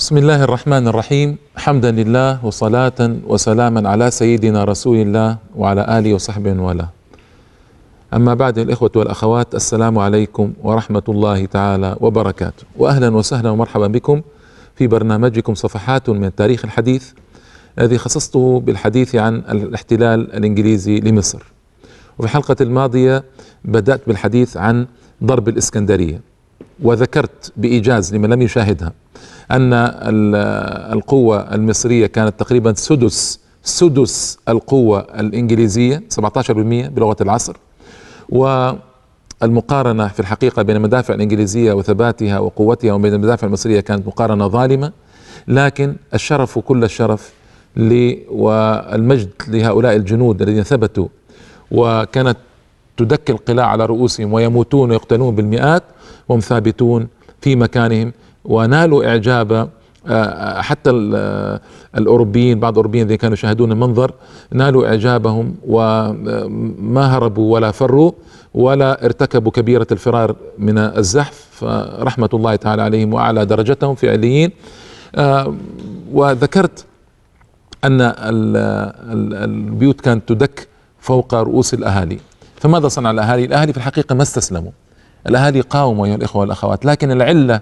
بسم الله الرحمن الرحيم حمدا لله وصلاة وسلاما على سيدنا رسول الله وعلى آله وصحبه والاه أما بعد الإخوة والأخوات السلام عليكم ورحمة الله تعالى وبركاته وأهلا وسهلا ومرحبا بكم في برنامجكم صفحات من التاريخ الحديث الذي خصصته بالحديث عن الاحتلال الإنجليزي لمصر. وفي الحلقة الماضية بدأت بالحديث عن ضرب الإسكندرية وذكرت بإيجاز لمن لم يشاهدها. أن القوة المصرية كانت تقريبا سدس سدس القوة الإنجليزية 17% بلغة العصر. والمقارنة في الحقيقة بين المدافع الإنجليزية وثباتها وقوتها وبين المدافع المصرية كانت مقارنة ظالمة لكن الشرف كل الشرف والمجد لهؤلاء الجنود الذين ثبتوا. وكانت تدك القلاع على رؤوسهم ويموتون ويقتلون بالمئات وهم ثابتون في مكانهم. ونالوا إعجاب آه، حتى آه، الأوروبيين بعض الأوروبيين الذين كانوا يشاهدون المنظر نالوا إعجابهم وما هربوا ولا فروا ولا ارتكبوا كبيرة الفرار من الزحف. فرحمة الله تعالى عليهم وأعلى درجتهم في عليين. آه، وذكرت أن البيوت كانت تدك فوق رؤوس الأهالي. فماذا صنع الأهالي؟ الأهالي في الحقيقة ما استسلموا. الأهالي قاوموا أيها الإخوة والأخوات لكن العلة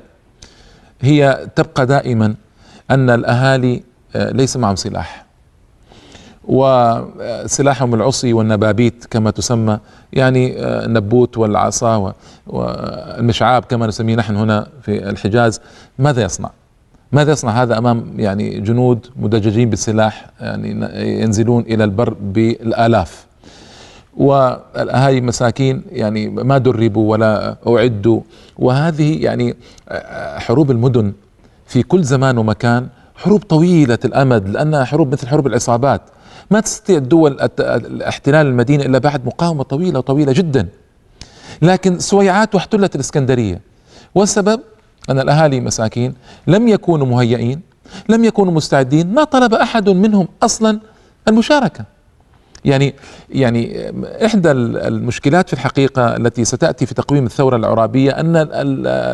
هي تبقى دائما أن الأهالي آه، ليس معهم سلاح. وسلاحهم العصي والنبابيت كما تسمى يعني آه، النبوت والعصا والمشعاب كما نسميه نحن هنا في الحجاز. ماذا يصنع؟ ماذا يصنع هذا أمام يعني جنود مدججين بالسلاح؟ يعني ينزلون إلى البر بالآلاف. والاهالي مساكين يعني ما دربوا ولا أعدوا. وهذه يعني حروب المدن في كل زمان ومكان حروب طويلة الأمد لانها حروب مثل حروب العصابات. ما تستطيع الدول احتلال المدينة إلا بعد مقاومة طويلة طويله جدا. لكن سويعات واحتلت الإسكندرية. والسبب؟ أن الأهالي مساكين لم يكونوا مهيئين لم يكونوا مستعدين ما طلب أحد منهم أصلا المشاركة. يعني يعني إحدى المشكلات في الحقيقة التي ستأتي في تقويم الثورة العرابية أن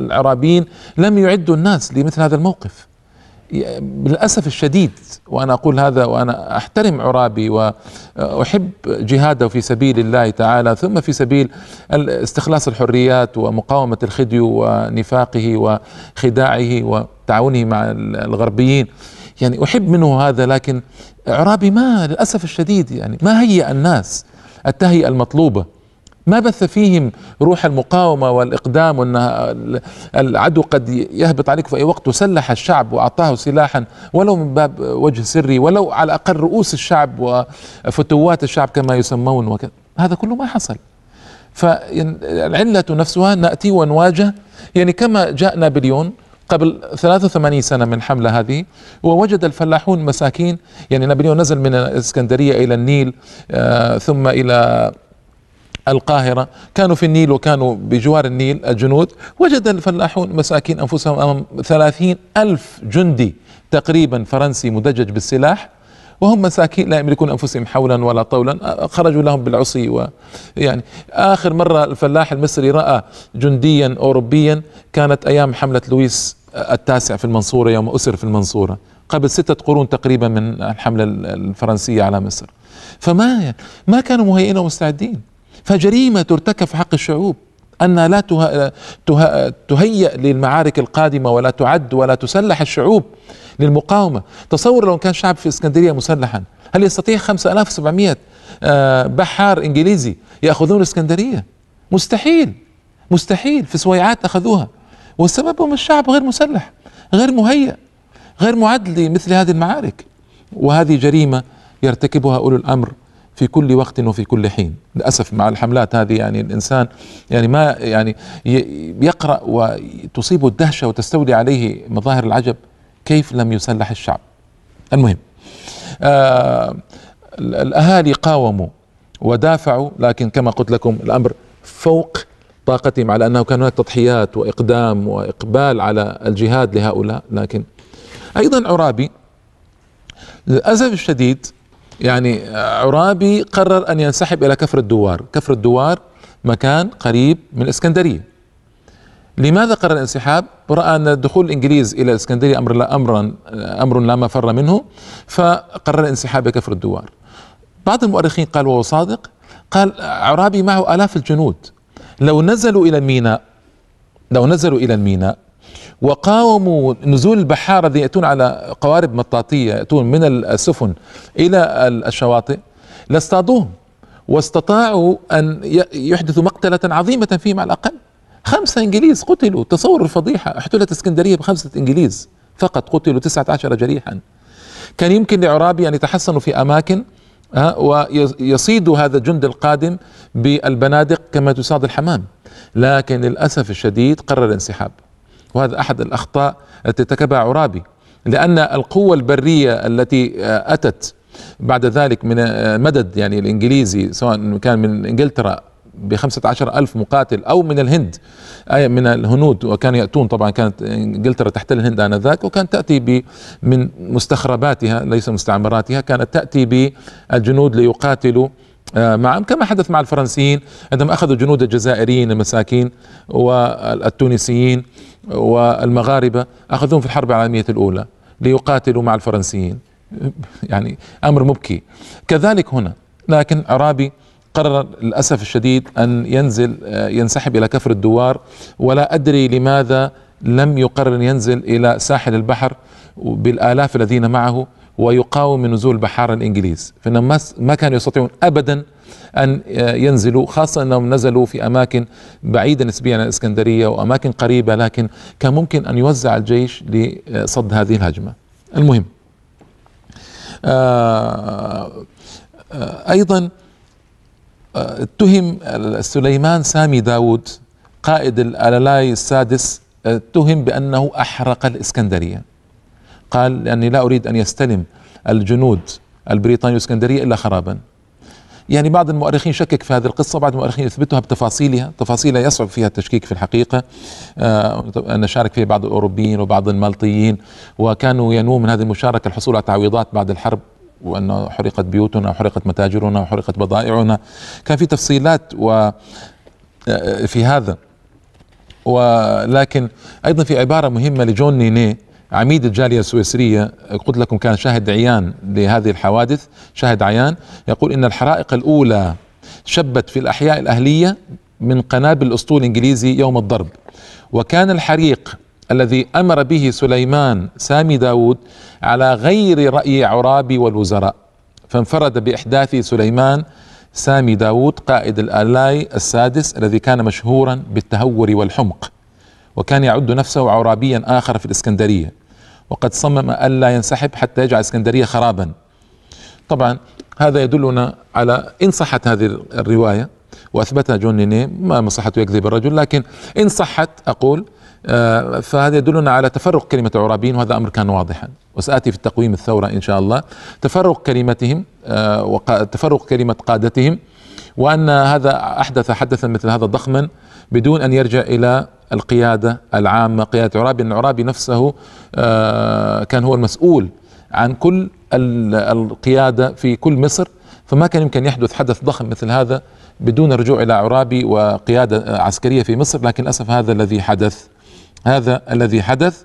العرابيين لم يعدوا الناس لمثل هذا الموقف. للاسف الشديد وأنا أقول هذا وأنا أحترم عرابي وأحب جهاده في سبيل الله تعالى ثم في سبيل استخلاص الحريات ومقاومة الخديو ونفاقه وخداعه وتعاونه مع الغربيين. يعني أحب منه هذا لكن إعرابي ما للأسف الشديد يعني ما هيأ الناس التهيئة المطلوبة؟ ما بث فيهم روح المقاومة والإقدام وأن العدو قد يهبط عليك في أي وقت وسلح الشعب وأعطاه سلاحا ولو من باب وجه سري ولو على الأقل رؤوس الشعب وفتوات الشعب كما يسمون وكذا هذا كله ما حصل. فالعلة نفسها نأتي ونواجه يعني كما جاء نابليون قبل 83 سنة من حملة هذه ووجد الفلاحون مساكين. يعني نابليون نزل من الإسكندرية إلى النيل آه ثم إلى القاهرة. كانوا في النيل وكانوا بجوار النيل الجنود. وجد الفلاحون مساكين أنفسهم أمام ثلاثين ألف جندي تقريبا فرنسي مدجج بالسلاح وهم مساكين لا يملكون أنفسهم حولا ولا طولا. خرجوا لهم بالعصي ويعني آخر مرة الفلاح المصري رأى جنديا اوروبيا كانت أيام حملة لويس التاسع في المنصورة يوم أسر في المنصورة قبل ستة قرون تقريبا من الحملة الفرنسية على مصر. فما ما كانوا مهيئين ومستعدين. فجريمة ترتكب في حق الشعوب أن لا تهيأ للمعارك القادمة ولا تعد ولا تسلح الشعوب للمقاومة. تصور لو كان شعب في اسكندرية مسلحا هل يستطيع 5700 آه، بحار إنجليزي يأخذون الإسكندرية؟ مستحيل. مستحيل. في سويعات أخذوها. والسبب هم الشعب غير مسلح غير مهيأ غير معد لمثل هذه المعارك. وهذه جريمة يرتكبها أولو الأمر في كل وقت وفي كل حين. للأسف مع الحملات هذه يعني الإنسان يعني ما يعني يقرأ وتصيبه الدهشة وتستولي عليه مظاهر العجب كيف لم يسلح الشعب. المهم آه الأهالي قاوموا ودافعوا لكن كما قلت لكم الأمر فوق طاقتهم على أنه كان هناك تضحيات وإقدام وإقبال على الجهاد لهؤلاء لكن أيضا عرابي للأسف الشديد يعني عرابي قرر أن ينسحب إلى كفر الدوار كفر الدوار مكان قريب من الاسكندريه لماذا قرر الانسحاب؟ رأى أن دخول الإنجليز إلى الاسكندريه أمر لا امرا أمر لا مفر منه فقرر الانسحاب بكفر الدوار. بعض المؤرخين قال وهو صادق قال عرابي معه آلاف الجنود لو نزلوا إلى الميناء لو نزلوا إلى الميناء وقاوموا نزول البحارة الذين يأتون على قوارب مطاطية يأتون من السفن إلى الشواطئ لاصطادوهم واستطاعوا أن يحدثوا مقتلة عظيمة فيهم على الأقل. خمسة إنجليز قتلوا. تصوروا الفضيحة. احتلت اسكندرية بخمسة إنجليز فقط قتلوا تسعة عشر جريحا. كان يمكن لعرابي أن يتحصنوا في أماكن ويصيدوا هذا الجند القادم بالبنادق كما تصاد الحمام. لكن للأسف الشديد قرر الانسحاب. وهذا أحد الأخطاء التي ارتكبها عرابي. لأن القوة البرية التي أتت بعد ذلك من مدد يعني الإنجليزي سواء كان من إنجلترا بخمسة عشر ألف مقاتل أو من الهند أي من الهنود. وكانوا يأتون طبعا كانت إنجلترا تحتل الهند آنذاك وكانت تأتي من مستخرباتها ليس مستعمراتها كانت تأتي بالجنود ليقاتلوا آه، معهم كما حدث مع الفرنسيين. عندما أخذوا جنود الجزائريين المساكين والتونسيين والمغاربة أخذوهم في الحرب العالمية الأولى ليقاتلوا مع الفرنسيين. يعني أمر مبكي. كذلك هنا لكن عرابي قرر للأسف الشديد أن ينزل آه، ينسحب إلى كفر الدوار ولا أدري لماذا لم يقرر أن ينزل إلى ساحل البحر بالآلاف الذين معه ويقاوم من نزول بحار الإنجليز. فإنهم ما كانوا يستطيعون أبدا أن آه، ينزلوا خاصة أنهم نزلوا في أماكن بعيدة نسبيا عن الإسكندرية وأماكن قريبة لكن كان ممكن أن يوزع الجيش لصد هذه الهجمة. المهم آه، أيضا اتهم سليمان سامي داود قائد الألالاي السادس اتهم بأنه أحرق الإسكندرية. قال لأني لا أريد أن يستلم الجنود البريطاني الإسكندرية إلا خرابا. يعني بعض المؤرخين شكك في هذه القصة بعض المؤرخين يثبتها بتفاصيلها تفاصيلها يصعب فيها التشكيك في الحقيقة. آه أن شارك فيها بعض الأوروبيين وبعض المالطيين وكانوا ينوون من هذه المشاركة الحصول على تعويضات بعد الحرب. وأنه حرقت بيوتنا وحرقت متاجرنا وحرقت بضائعنا. كان في تفصيلات و آه، في هذا. ولكن أيضا في عبارة مهمة لجون نيني عميد الجالية السويسرية. قلت لكم كان شاهد عيان لهذه الحوادث شاهد عيان يقول إن الحرائق الأولى شبت في الأحياء الأهلية من قنابل الأسطول الإنجليزي يوم الضرب. وكان الحريق الذي أمر به سليمان سامي داود على غير رأي عرابي والوزراء. فانفرد بإحداث سليمان سامي داود قائد الآلاي السادس الذي كان مشهورا بالتهور والحمق وكان يعد نفسه عرابيا آخر في الإسكندرية. وقد صمم الا ينسحب حتى يجعل الاسكندريه خرابا. طبعا هذا يدلنا على إن صحت هذه الرواية وأثبتها جون نيني ما مصلحته يكذب الرجل لكن إن صحت أقول آه، فهذا يدلنا على تفرق كلمة عرابيين وهذا أمر كان واضحا. وسآتي في التقويم الثورة إن شاء الله. تفرق كلمتهم آه، وتفرق كلمة قادتهم وأن هذا أحدث حدثا مثل هذا ضخما بدون أن يرجع إلى القيادة العامة. قيادة عرابي أن عرابي نفسه آه، كان هو المسؤول عن كل القيادة في كل مصر. فما كان يمكن يحدث حدث ضخم مثل هذا بدون الرجوع إلى عرابي وقيادة عسكرية في مصر. لكن للأسف هذا الذي حدث هذا الذي حدث.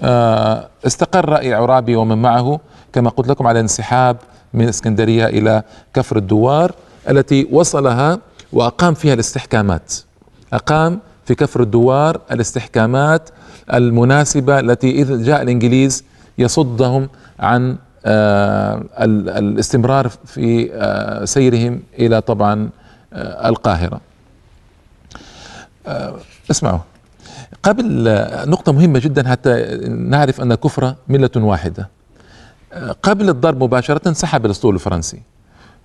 آه، استقر رأي عرابي ومن معه كما قلت لكم على انسحاب من اسكندرية إلى كفر الدوار التي وصلها وأقام فيها الاستحكامات. أقام في كفر الدوار الاستحكامات المناسبة التي إذا جاء الإنجليز يصدهم عن آه الاستمرار في آه سيرهم إلى طبعا القاهرة. اسمعوا. قبل نقطة مهمة جدا حتى نعرف أن الكفر ملة واحدة. قبل الضرب مباشرة انسحب الأسطول الفرنسي.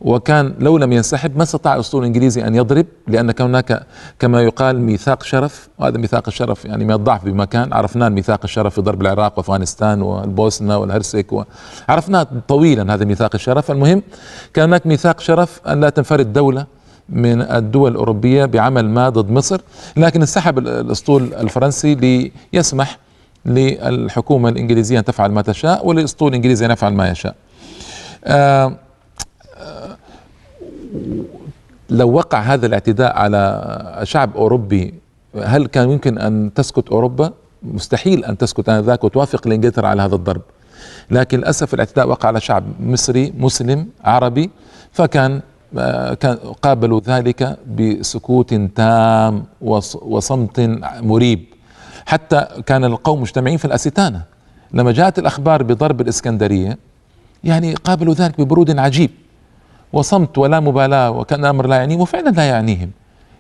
وكان لو لم ينسحب ما استطاع الأسطول الإنجليزي أن يضرب لأن كان هناك كما يقال ميثاق شرف. وهذا ميثاق الشرف يعني من الضعف بمكان. عرفناه ميثاق الشرف في ضرب العراق وأفغانستان والبوسنة والهرسك عرفناه طويلا هذا ميثاق الشرف. المهم كان هناك ميثاق شرف أن لا تنفرد دولة من الدول الأوروبية بعمل ما ضد مصر لكن انسحب الأسطول الفرنسي ليسمح للحكومة الإنجليزية أن تفعل ما تشاء وللأسطول الإنجليزي أن يفعل ما يشاء آه، لو وقع هذا الاعتداء على شعب أوروبي هل كان يمكن أن تسكت أوروبا؟ مستحيل أن تسكت آنذاك وتوافق لإنجلترا على هذا الضرب لكن للأسف الاعتداء وقع على شعب مصري مسلم عربي فكان كان قابلوا ذلك بسكوت تام وصمت مريب. حتى كان القوم مجتمعين في الأستانة. لما جاءت الأخبار بضرب الإسكندرية يعني قابلوا ذلك ببرود عجيب. وصمت ولا مبالاة وكان الامر لا يعنيهم وفعلا لا يعنيهم.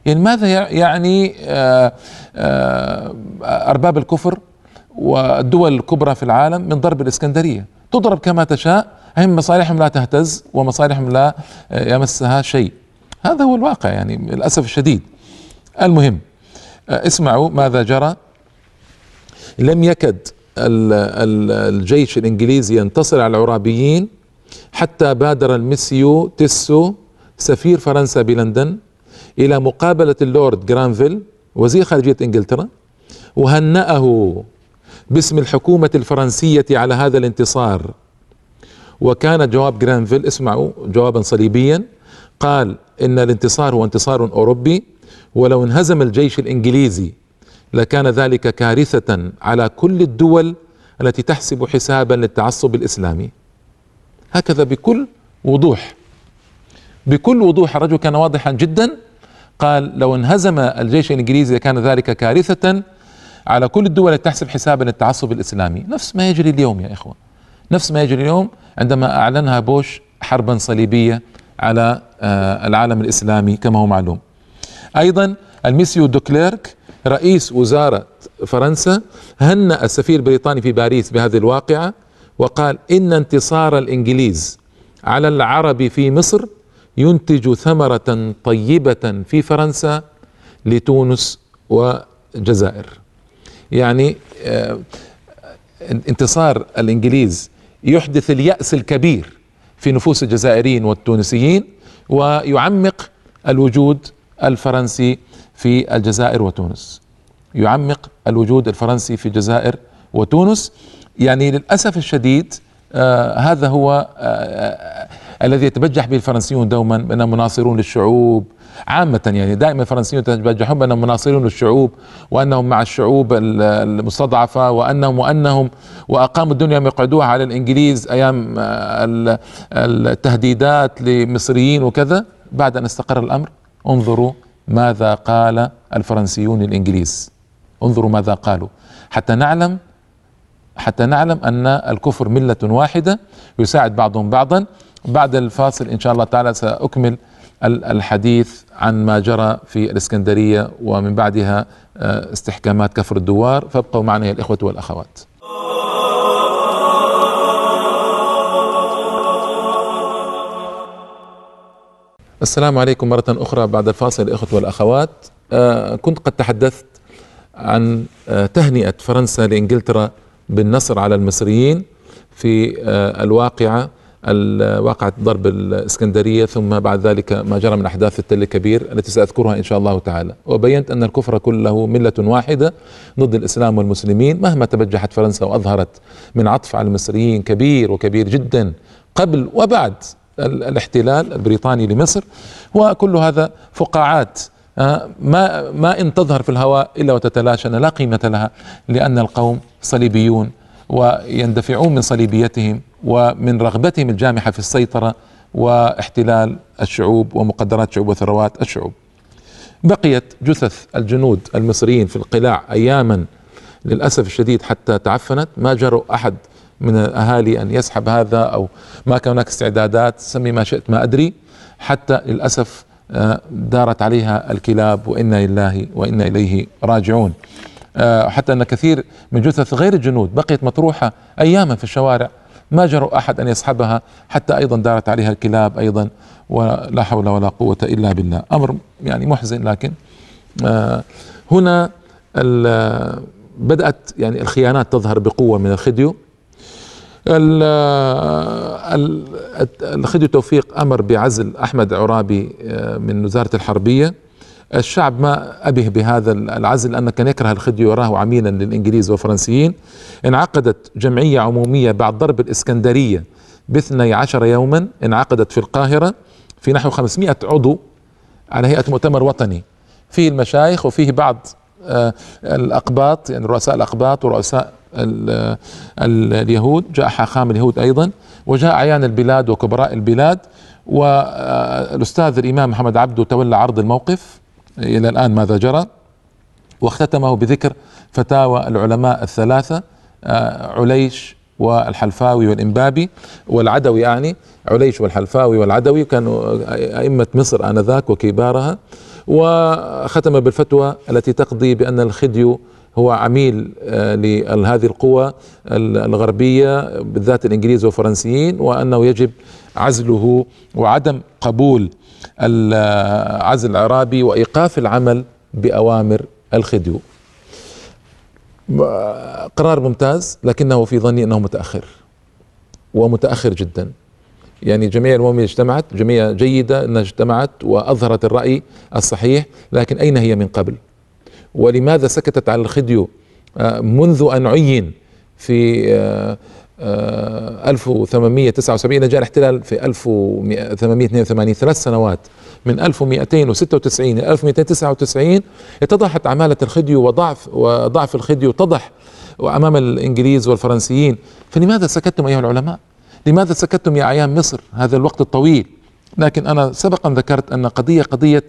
يعني ماذا يعني آه، آه، أرباب الكفر والدول الكبرى في العالم من ضرب الإسكندرية؟ تضرب كما تشاء هم مصالحهم لا تهتز ومصالحهم لا يمسها شيء. هذا هو الواقع يعني للأسف الشديد. المهم آه، اسمعوا ماذا جرى. لم يكد الجيش الإنجليزي ينتصر على العرابيين حتى بادر الميسيو تيسو سفير فرنسا بلندن إلى مقابلة اللورد جرانفيل وزير خارجية إنجلترا وهنأه باسم الحكومة الفرنسية على هذا الانتصار. وكان جواب جرانفيل اسمعوا جوابا صليبيا قال إن الانتصار هو انتصار أوروبي ولو انهزم الجيش الإنجليزي لكان ذلك كارثة على كل الدول التي تحسب حسابا للتعصب الإسلامي. هكذا بكل وضوح. بكل وضوح الرجل كان واضحا جدا قال لو انهزم الجيش الإنجليزي لكان ذلك كارثة على كل الدول تحسب حسابا للتعصب الإسلامي. نفس ما يجري اليوم يا إخوة. نفس ما يجري اليوم عندما أعلنها بوش حربا صليبية على آه، العالم الإسلامي كما هو معلوم. أيضا الميسيو دوكليرك رئيس وزارة فرنسا هنأ السفير البريطاني في باريس بهذه الواقعة وقال إن انتصار الإنجليز على العرب في مصر ينتج ثمرة طيبة في فرنسا لتونس والجزائر يعني آه، انتصار الإنجليز يحدث اليأس الكبير في نفوس الجزائريين والتونسيين ويعمق الوجود الفرنسي في الجزائر وتونس. يعمق الوجود الفرنسي في الجزائر وتونس. يعني للأسف الشديد آه هذا هو آه آه الذي يتبجح به الفرنسيون دوما بانهم مناصرون للشعوب عامة يعني دائما الفرنسيون يتبجحون بأنهم مناصرون للشعوب وأنهم مع الشعوب المستضعفة وأنهم وأنهم وأقاموا الدنيا يقعدوها على الإنجليز أيام التهديدات لمصريين وكذا. بعد أن استقر الأمر انظروا ماذا قال الفرنسيون الإنجليز. انظروا ماذا قالوا. حتى نعلم حتى نعلم أن الكفر ملة واحدة يساعد بعضهم بعضا. بعد الفاصل إن شاء الله تعالى سأكمل الحديث عن ما جرى في الإسكندرية ومن بعدها آه، استحكامات كفر الدوار. فابقوا معنا يا الإخوة والأخوات. السلام عليكم مرة أخرى بعد الفاصل الإخوة والأخوات. آه، كنت قد تحدثت عن آه، تهنئة فرنسا لإنجلترا بالنصر على المصريين في الواقعة واقعة ضرب الإسكندرية ثم بعد ذلك ما جرى من أحداث التل الكبير التي سأذكرها إن شاء الله تعالى. وبينت أن الكفر كله ملة واحدة ضد الإسلام والمسلمين مهما تبجحت فرنسا وأظهرت من عطف على المصريين كبير وكبير جدا قبل وبعد الاحتلال البريطاني لمصر. وكل هذا فقاعات آه، ما ما إن تظهر في الهواء إلا وتتلاشى لا قيمة لها لأن القوم صليبيون ويندفعون من صليبيتهم ومن رغبتهم الجامحة في السيطرة واحتلال الشعوب ومقدرات الشعوب وثروات الشعوب. بقيت جثث الجنود المصريين في القلاع اياما للأسف الشديد حتى تعفنت ما جرؤ أحد من الاهالي أن يسحب هذا أو ما كان هناك استعدادات سمي ما شئت ما أدري حتى للأسف آه، دارت عليها الكلاب وإنا لله وإنا إليه راجعون. آه، حتى أن كثير من جثث غير الجنود بقيت مطروحة اياما في الشوارع ما جرؤ أحد أن يسحبها حتى أيضا دارت عليها الكلاب أيضا ولا حول ولا قوة إلا بالله. أمر يعني محزن لكن آه، هنا بدأت يعني الخيانات تظهر بقوة من الخديو. الخديو توفيق أمر بعزل أحمد عرابي آه، من وزارة الحربية. الشعب ما أبه بهذا العزل لأنه كان يكره الخدي وراه عميلا للإنجليز والفرنسيين. انعقدت جمعية عمومية بعد ضرب الإسكندرية باثني عشر يوما انعقدت في القاهرة في نحو 500 عضو على هيئة مؤتمر وطني. فيه المشايخ وفيه بعض آه، الأقباط يعني رؤساء الأقباط ورؤساء اليهود. جاء حاخام اليهود أيضا وجاء أعيان البلاد وكبراء البلاد والأستاذ الإمام محمد عبده تولى عرض الموقف. إلى الآن ماذا جرى؟ واختتمه بذكر فتاوى العلماء الثلاثة آه، عليش والحلفاوي والإنبابي والعدوي يعني. عليش والحلفاوي والعدوي كانوا أئمة مصر آنذاك وكبارها وختم بالفتوى التي تقضي بأن الخديو هو عميل آه، لهذه القوى الغربية بالذات الإنجليز والفرنسيين وأنه يجب عزله وعدم قبول عزل العرابي وإيقاف العمل بأوامر الخديو. قرار ممتاز لكنه في ظني أنه متأخر ومتأخر جدا. يعني جميع الامم اجتمعت جميع جيدة إنها اجتمعت وأظهرت الرأي الصحيح لكن أين هي من قبل؟ ولماذا سكتت على الخديو؟ آه، منذ أن عين في 1879 آه، جاء الاحتلال في 1882 ثلاث سنوات. من 1296 إلى 1299 اتضحت عمالة الخديو وضعف وضعف الخديو اتضح أمام الإنجليز والفرنسيين. فلماذا سكتتم أيها العلماء؟ لماذا سكتتم يا أعيان مصر هذا الوقت الطويل؟ لكن أنا سبقا ذكرت أن قضية قضية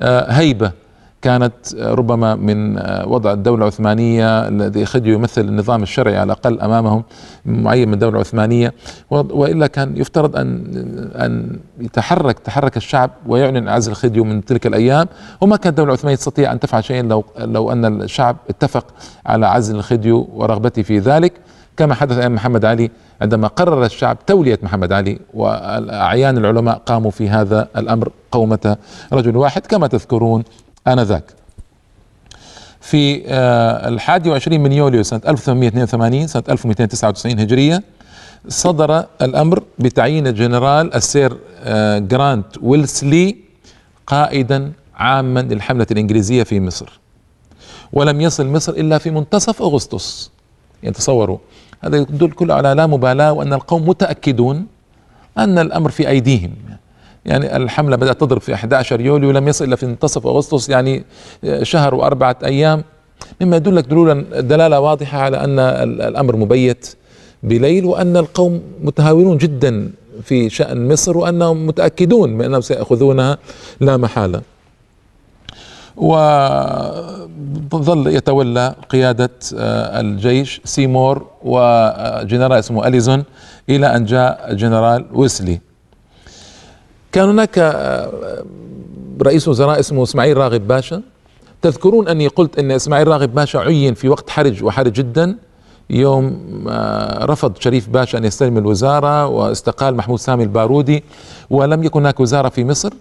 آه، هيبة. كانت ربما من وضع الدولة العثمانية الذي قد يمثل النظام الشرعي على الأقل أمامهم معين من الدولة العثمانية. وإلا كان يفترض أن أن يتحرك تحرك الشعب ويعلن عزل الخديو من تلك الأيام. وما كانت الدولة العثمانية تستطيع أن تفعل شيئا لو لو أن الشعب اتفق على عزل الخديو ورغبته في ذلك. كما حدث أيام محمد علي عندما قرر الشعب تولية محمد علي وأعيان العلماء قاموا في هذا الأمر قومة رجل واحد. كما تذكرون آنذاك. في آه، الحادي وعشرين من يوليو سنة 1882 سنة 1299 هجرية صدر الأمر بتعيين الجنرال السير آه، جرانت ويلسلي قائدا عاما للحملة الإنجليزية في مصر. ولم يصل مصر إلا في منتصف أغسطس. يعني تصوروا هذا يدل كله على لا مبالاة وأن القوم متأكدون أن الأمر في أيديهم. يعني الحملة بدأت تضرب في 11 يوليو ولم يصل إلا في منتصف أغسطس يعني شهر وأربعة أيام. مما يدلك دلولا دلالة واضحة على أن الأمر مبيت بليل وأن القوم متهاونون جدا في شأن مصر وأنهم متأكدون من أنهم سيأخذونها لا محالة. وظل يتولى قيادة آه، الجيش سيمور وجنرال اسمه أليزون إلى أن جاء جنرال ويسلي. كان هناك آه، رئيس وزراء اسمه إسماعيل راغب باشا. تذكرون أني قلت أن إسماعيل راغب باشا عين في وقت حرج وحرج جدا. يوم آه، رفض شريف باشا أن يستلم الوزارة واستقال محمود سامي البارودي ولم يكن هناك وزارة في مصر.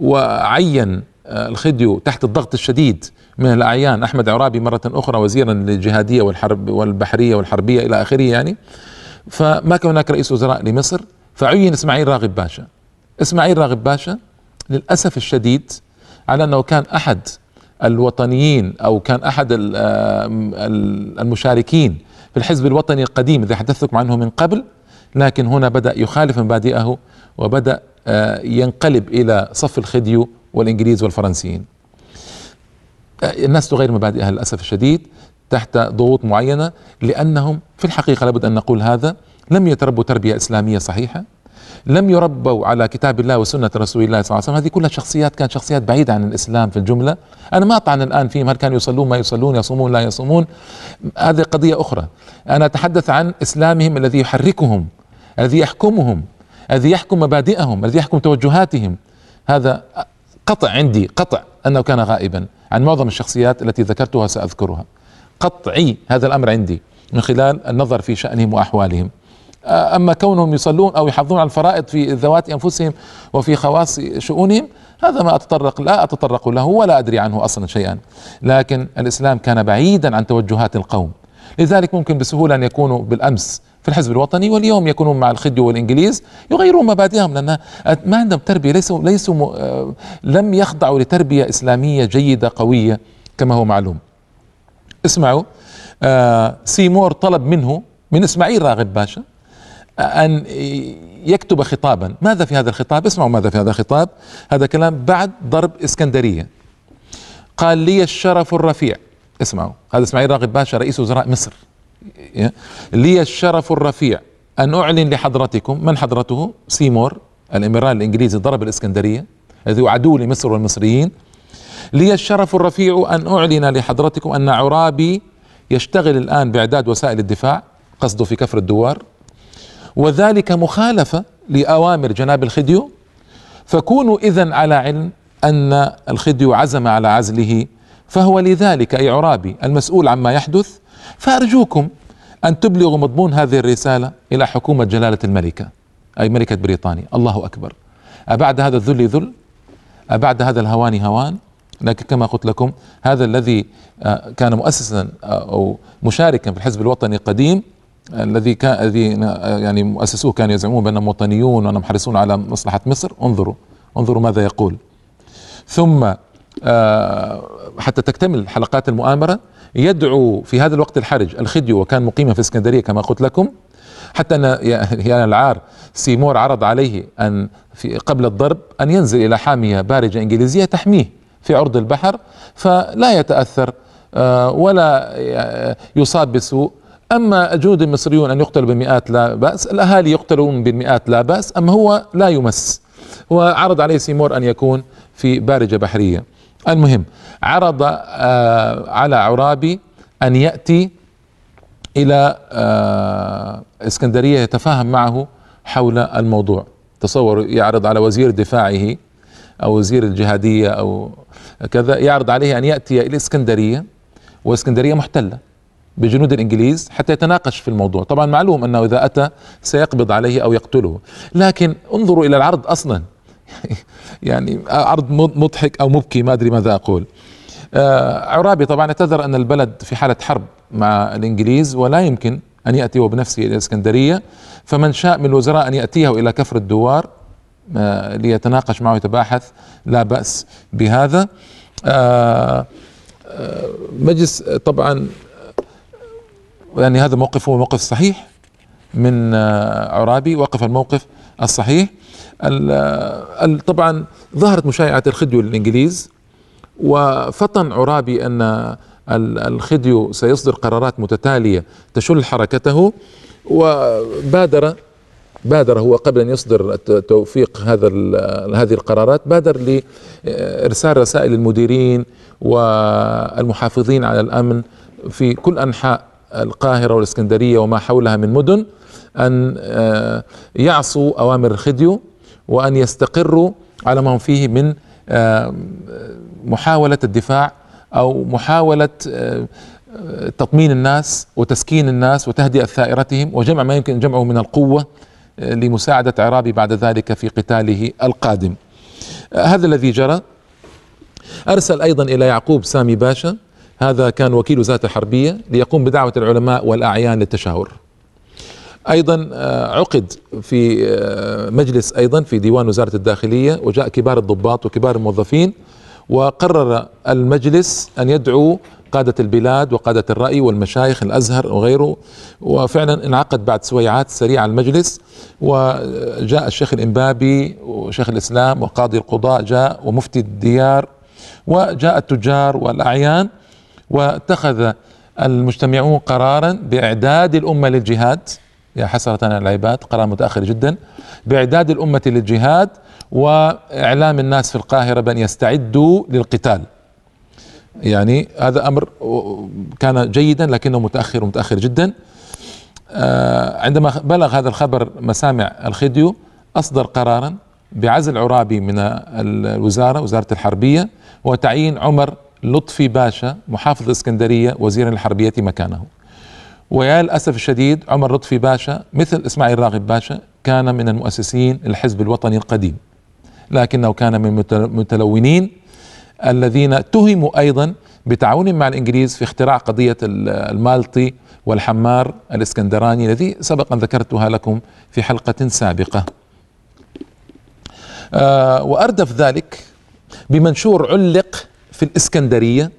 وعين آه، الخديو تحت الضغط الشديد من الأعيان أحمد عرابي مرة أخرى وزيرا للجهادية والحرب والبحرية والحربية إلى آخره يعني. فما كان هناك رئيس وزراء لمصر فعين إسماعيل راغب باشا. إسماعيل راغب باشا للأسف الشديد على أنه كان أحد الوطنيين أو كان أحد المشاركين في الحزب الوطني القديم الذي حدثتكم عنه من قبل لكن هنا بدأ يخالف مبادئه وبدأ آه، ينقلب إلى صف الخديو والإنجليز والفرنسيين. آه، الناس تغير مبادئها للأسف الشديد تحت ضغوط معينة لأنهم في الحقيقة لابد أن نقول هذا لم يتربوا تربية إسلامية صحيحة. لم يربوا على كتاب الله وسنة رسول الله صلى الله عليه وسلم. هذه كلها شخصيات كانت شخصيات بعيدة عن الإسلام في الجملة. أنا ما أطعن الآن فيهم هل كانوا يصلون ما يصلون يصومون لا يصومون. هذه قضية أخرى. أنا أتحدث عن إسلامهم الذي يحركهم الذي يحكمهم الذي يحكم مبادئهم الذي يحكم توجهاتهم. هذا قطع عندي قطع أنه كان غائبا عن معظم الشخصيات التي ذكرتها سأذكرها قطعي هذا الأمر عندي من خلال النظر في شأنهم وأحوالهم. أما كونهم يصلون أو يحافظون على الفرائض في ذوات أنفسهم وفي خواص شؤونهم هذا ما أتطرق لا أتطرق له ولا أدري عنه أصلا شيئا. لكن الإسلام كان بعيدا عن توجهات القوم. لذلك ممكن بسهولة أن يكونوا بالأمس في الحزب الوطني واليوم يكونون مع الخديو والإنجليز يغيرون مبادئهم لأن ما عندهم تربية ليسوا ليسوا آه، لم يخضعوا لتربية إسلامية جيدة قوية كما هو معلوم. اسمعوا آه سيمور طلب منه من إسماعيل راغب باشا. أن يكتب خطابا. ماذا في هذا الخطاب؟ اسمعوا ماذا في هذا الخطاب. هذا كلام بعد ضرب إسكندرية. قال لي الشرف الرفيع. اسمعوا هذا إسماعيل راغب باشا رئيس وزراء مصر. لي الشرف الرفيع أن أعلن لحضرتكم من حضرته؟ سيمور الإميرال الإنجليزي ضرب الإسكندرية الذي هو عدو لمصر والمصريين. لي الشرف الرفيع أن أعلن لحضرتكم أن عرابي يشتغل الآن بإعداد وسائل الدفاع قصده في كفر الدوار. وذلك مخالفة لأوامر جناب الخديو. فكونوا إذا على علم أن الخديو عزم على عزله فهو لذلك أي عرابي المسؤول عما يحدث. فأرجوكم أن تبلغوا مضمون هذه الرسالة إلى حكومة جلالة الملكة أي ملكة بريطانيا. الله أكبر. أبعد هذا الذل ذل؟ أبعد هذا الهوان هوان؟ لكن كما قلت لكم هذا الذي آه، كان مؤسسا آه، أو مشاركا في الحزب الوطني القديم الذي كان الذي آه، يعني مؤسسوه كانوا يزعمون بأنهم وطنيون وأنهم حريصون على مصلحة مصر. انظروا. انظروا ماذا يقول. ثم حتى تكتمل حلقات المؤامرة يدعو في هذا الوقت الحرج الخديو وكان مقيما في اسكندرية كما قلت لكم حتى أن يعني العار سيمور عرض عليه أن في قبل الضرب أن ينزل إلى حامية بارجه إنجليزية تحميه في عرض البحر فلا يتأثر آه، ولا يصاب بسوء. أما الجنود المصريون أن يقتلوا بمئات لا بأس الأهالي يقتلون بالمئات لا بأس أما هو لا يمس. وعرض عليه سيمور أن يكون في بارجه بحرية. المهم عرض آه، على عرابي أن يأتي إلى آه، إسكندرية يتفاهم معه حول الموضوع. تصور يعرض على وزير دفاعه أو وزير الجهادية أو كذا يعرض عليه أن يأتي إلى إسكندرية وإسكندرية محتلة. بجنود الإنجليز حتى يتناقش في الموضوع. طبعا معلوم أنه إذا أتى سيقبض عليه أو يقتله. لكن انظروا إلى العرض أصلا. يعني عرض مضحك أو مبكي ما أدري ماذا أقول. آه عرابي طبعا اعتذر أن البلد في حالة حرب مع الإنجليز ولا يمكن أن يأتي بنفسه إلى الاسكندريه فمن شاء من الوزراء أن يأتيه إلى كفر الدوار آه ليتناقش معه ويتباحث لا بأس بهذا. آه مجلس طبعا يعني هذا موقف هو موقف صحيح من آه، عرابي وقف الموقف الصحيح. طبعا ظهرت مشايعة الخديو للإنجليز وفطن عرابي أن الخديو سيصدر قرارات متتالية تشل حركته وبادر بادر هو قبل أن يصدر توفيق هذا هذه القرارات بادر لإرسال رسائل المديرين والمحافظين على الأمن في كل أنحاء القاهرة والإسكندرية وما حولها من مدن أن آه، يعصوا أوامر الخديو وأن يستقروا على ما هم فيه من آه، محاولة الدفاع أو محاولة آه، تطمين الناس وتسكين الناس وتهدئة ثائرتهم وجمع ما يمكن جمعه من القوة آه، لمساعدة عرابي بعد ذلك في قتاله القادم. هذا الذي جرى أرسل أيضا إلى يعقوب سامي باشا هذا كان وكيل وزارة الحربية ليقوم بدعوة العلماء والأعيان للتشاور. أيضا آه، عقد في آه، مجلس أيضا في ديوان وزارة الداخلية وجاء كبار الضباط وكبار الموظفين وقرر المجلس أن يدعو قادة البلاد وقادة الرأي والمشايخ الأزهر وغيره وفعلا انعقد بعد سويعات سريعة المجلس وجاء الشيخ الإنبابي وشيخ الإسلام وقاضي القضاء جاء ومفتي الديار وجاء التجار والأعيان واتخذ المجتمعون قرارا بإعداد الأمة للجهاد. يا حسرة على العباد قرار متأخر جدا. بإعداد الأمة للجهاد وإعلام الناس في القاهرة بأن يستعدوا للقتال. يعني هذا أمر كان جيدا لكنه متأخر ومتأخر جدا. آه، عندما بلغ هذا الخبر مسامع الخديو أصدر قرارا بعزل عرابي من الوزارة وزارة الحربية وتعيين عمر لطفي باشا محافظ الإسكندرية وزيرا الحربية مكانه ويا للاسف الشديد عمر لطفي باشا مثل إسماعيل راغب باشا كان من المؤسسين الحزب الوطني القديم لكنه كان من المتلونين الذين تهموا أيضا بتعاون مع الإنجليز في اختراع قضية المالطي والحمار الإسكندراني الذي سبق أن ذكرتها لكم في حلقة سابقة. آه وأردف ذلك بمنشور علق في الإسكندرية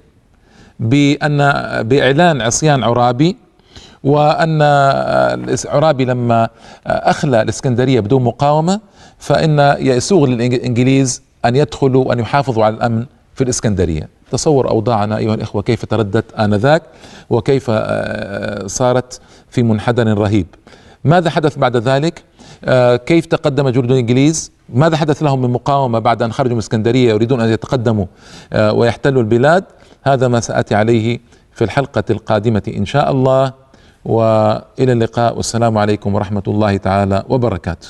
بأن بإعلان عصيان عرابي وأن عرابي لما أخلى الإسكندرية بدون مقاومة فإن يسوغ للإنجليز أن يدخلوا وأن يحافظوا على الأمن في الإسكندرية. تصور أوضاعنا أيها الإخوة كيف تردت آنذاك وكيف آه، صارت في منحدر رهيب. ماذا حدث بعد ذلك؟ آه، كيف تقدم جنود الإنجليز ماذا حدث لهم من مقاومة بعد أن خرجوا من اسكندرية يريدون أن يتقدموا آه، ويحتلوا البلاد؟ هذا ما سأتي عليه في الحلقة القادمة إن شاء الله. وإلى اللقاء والسلام عليكم ورحمة الله تعالى وبركاته.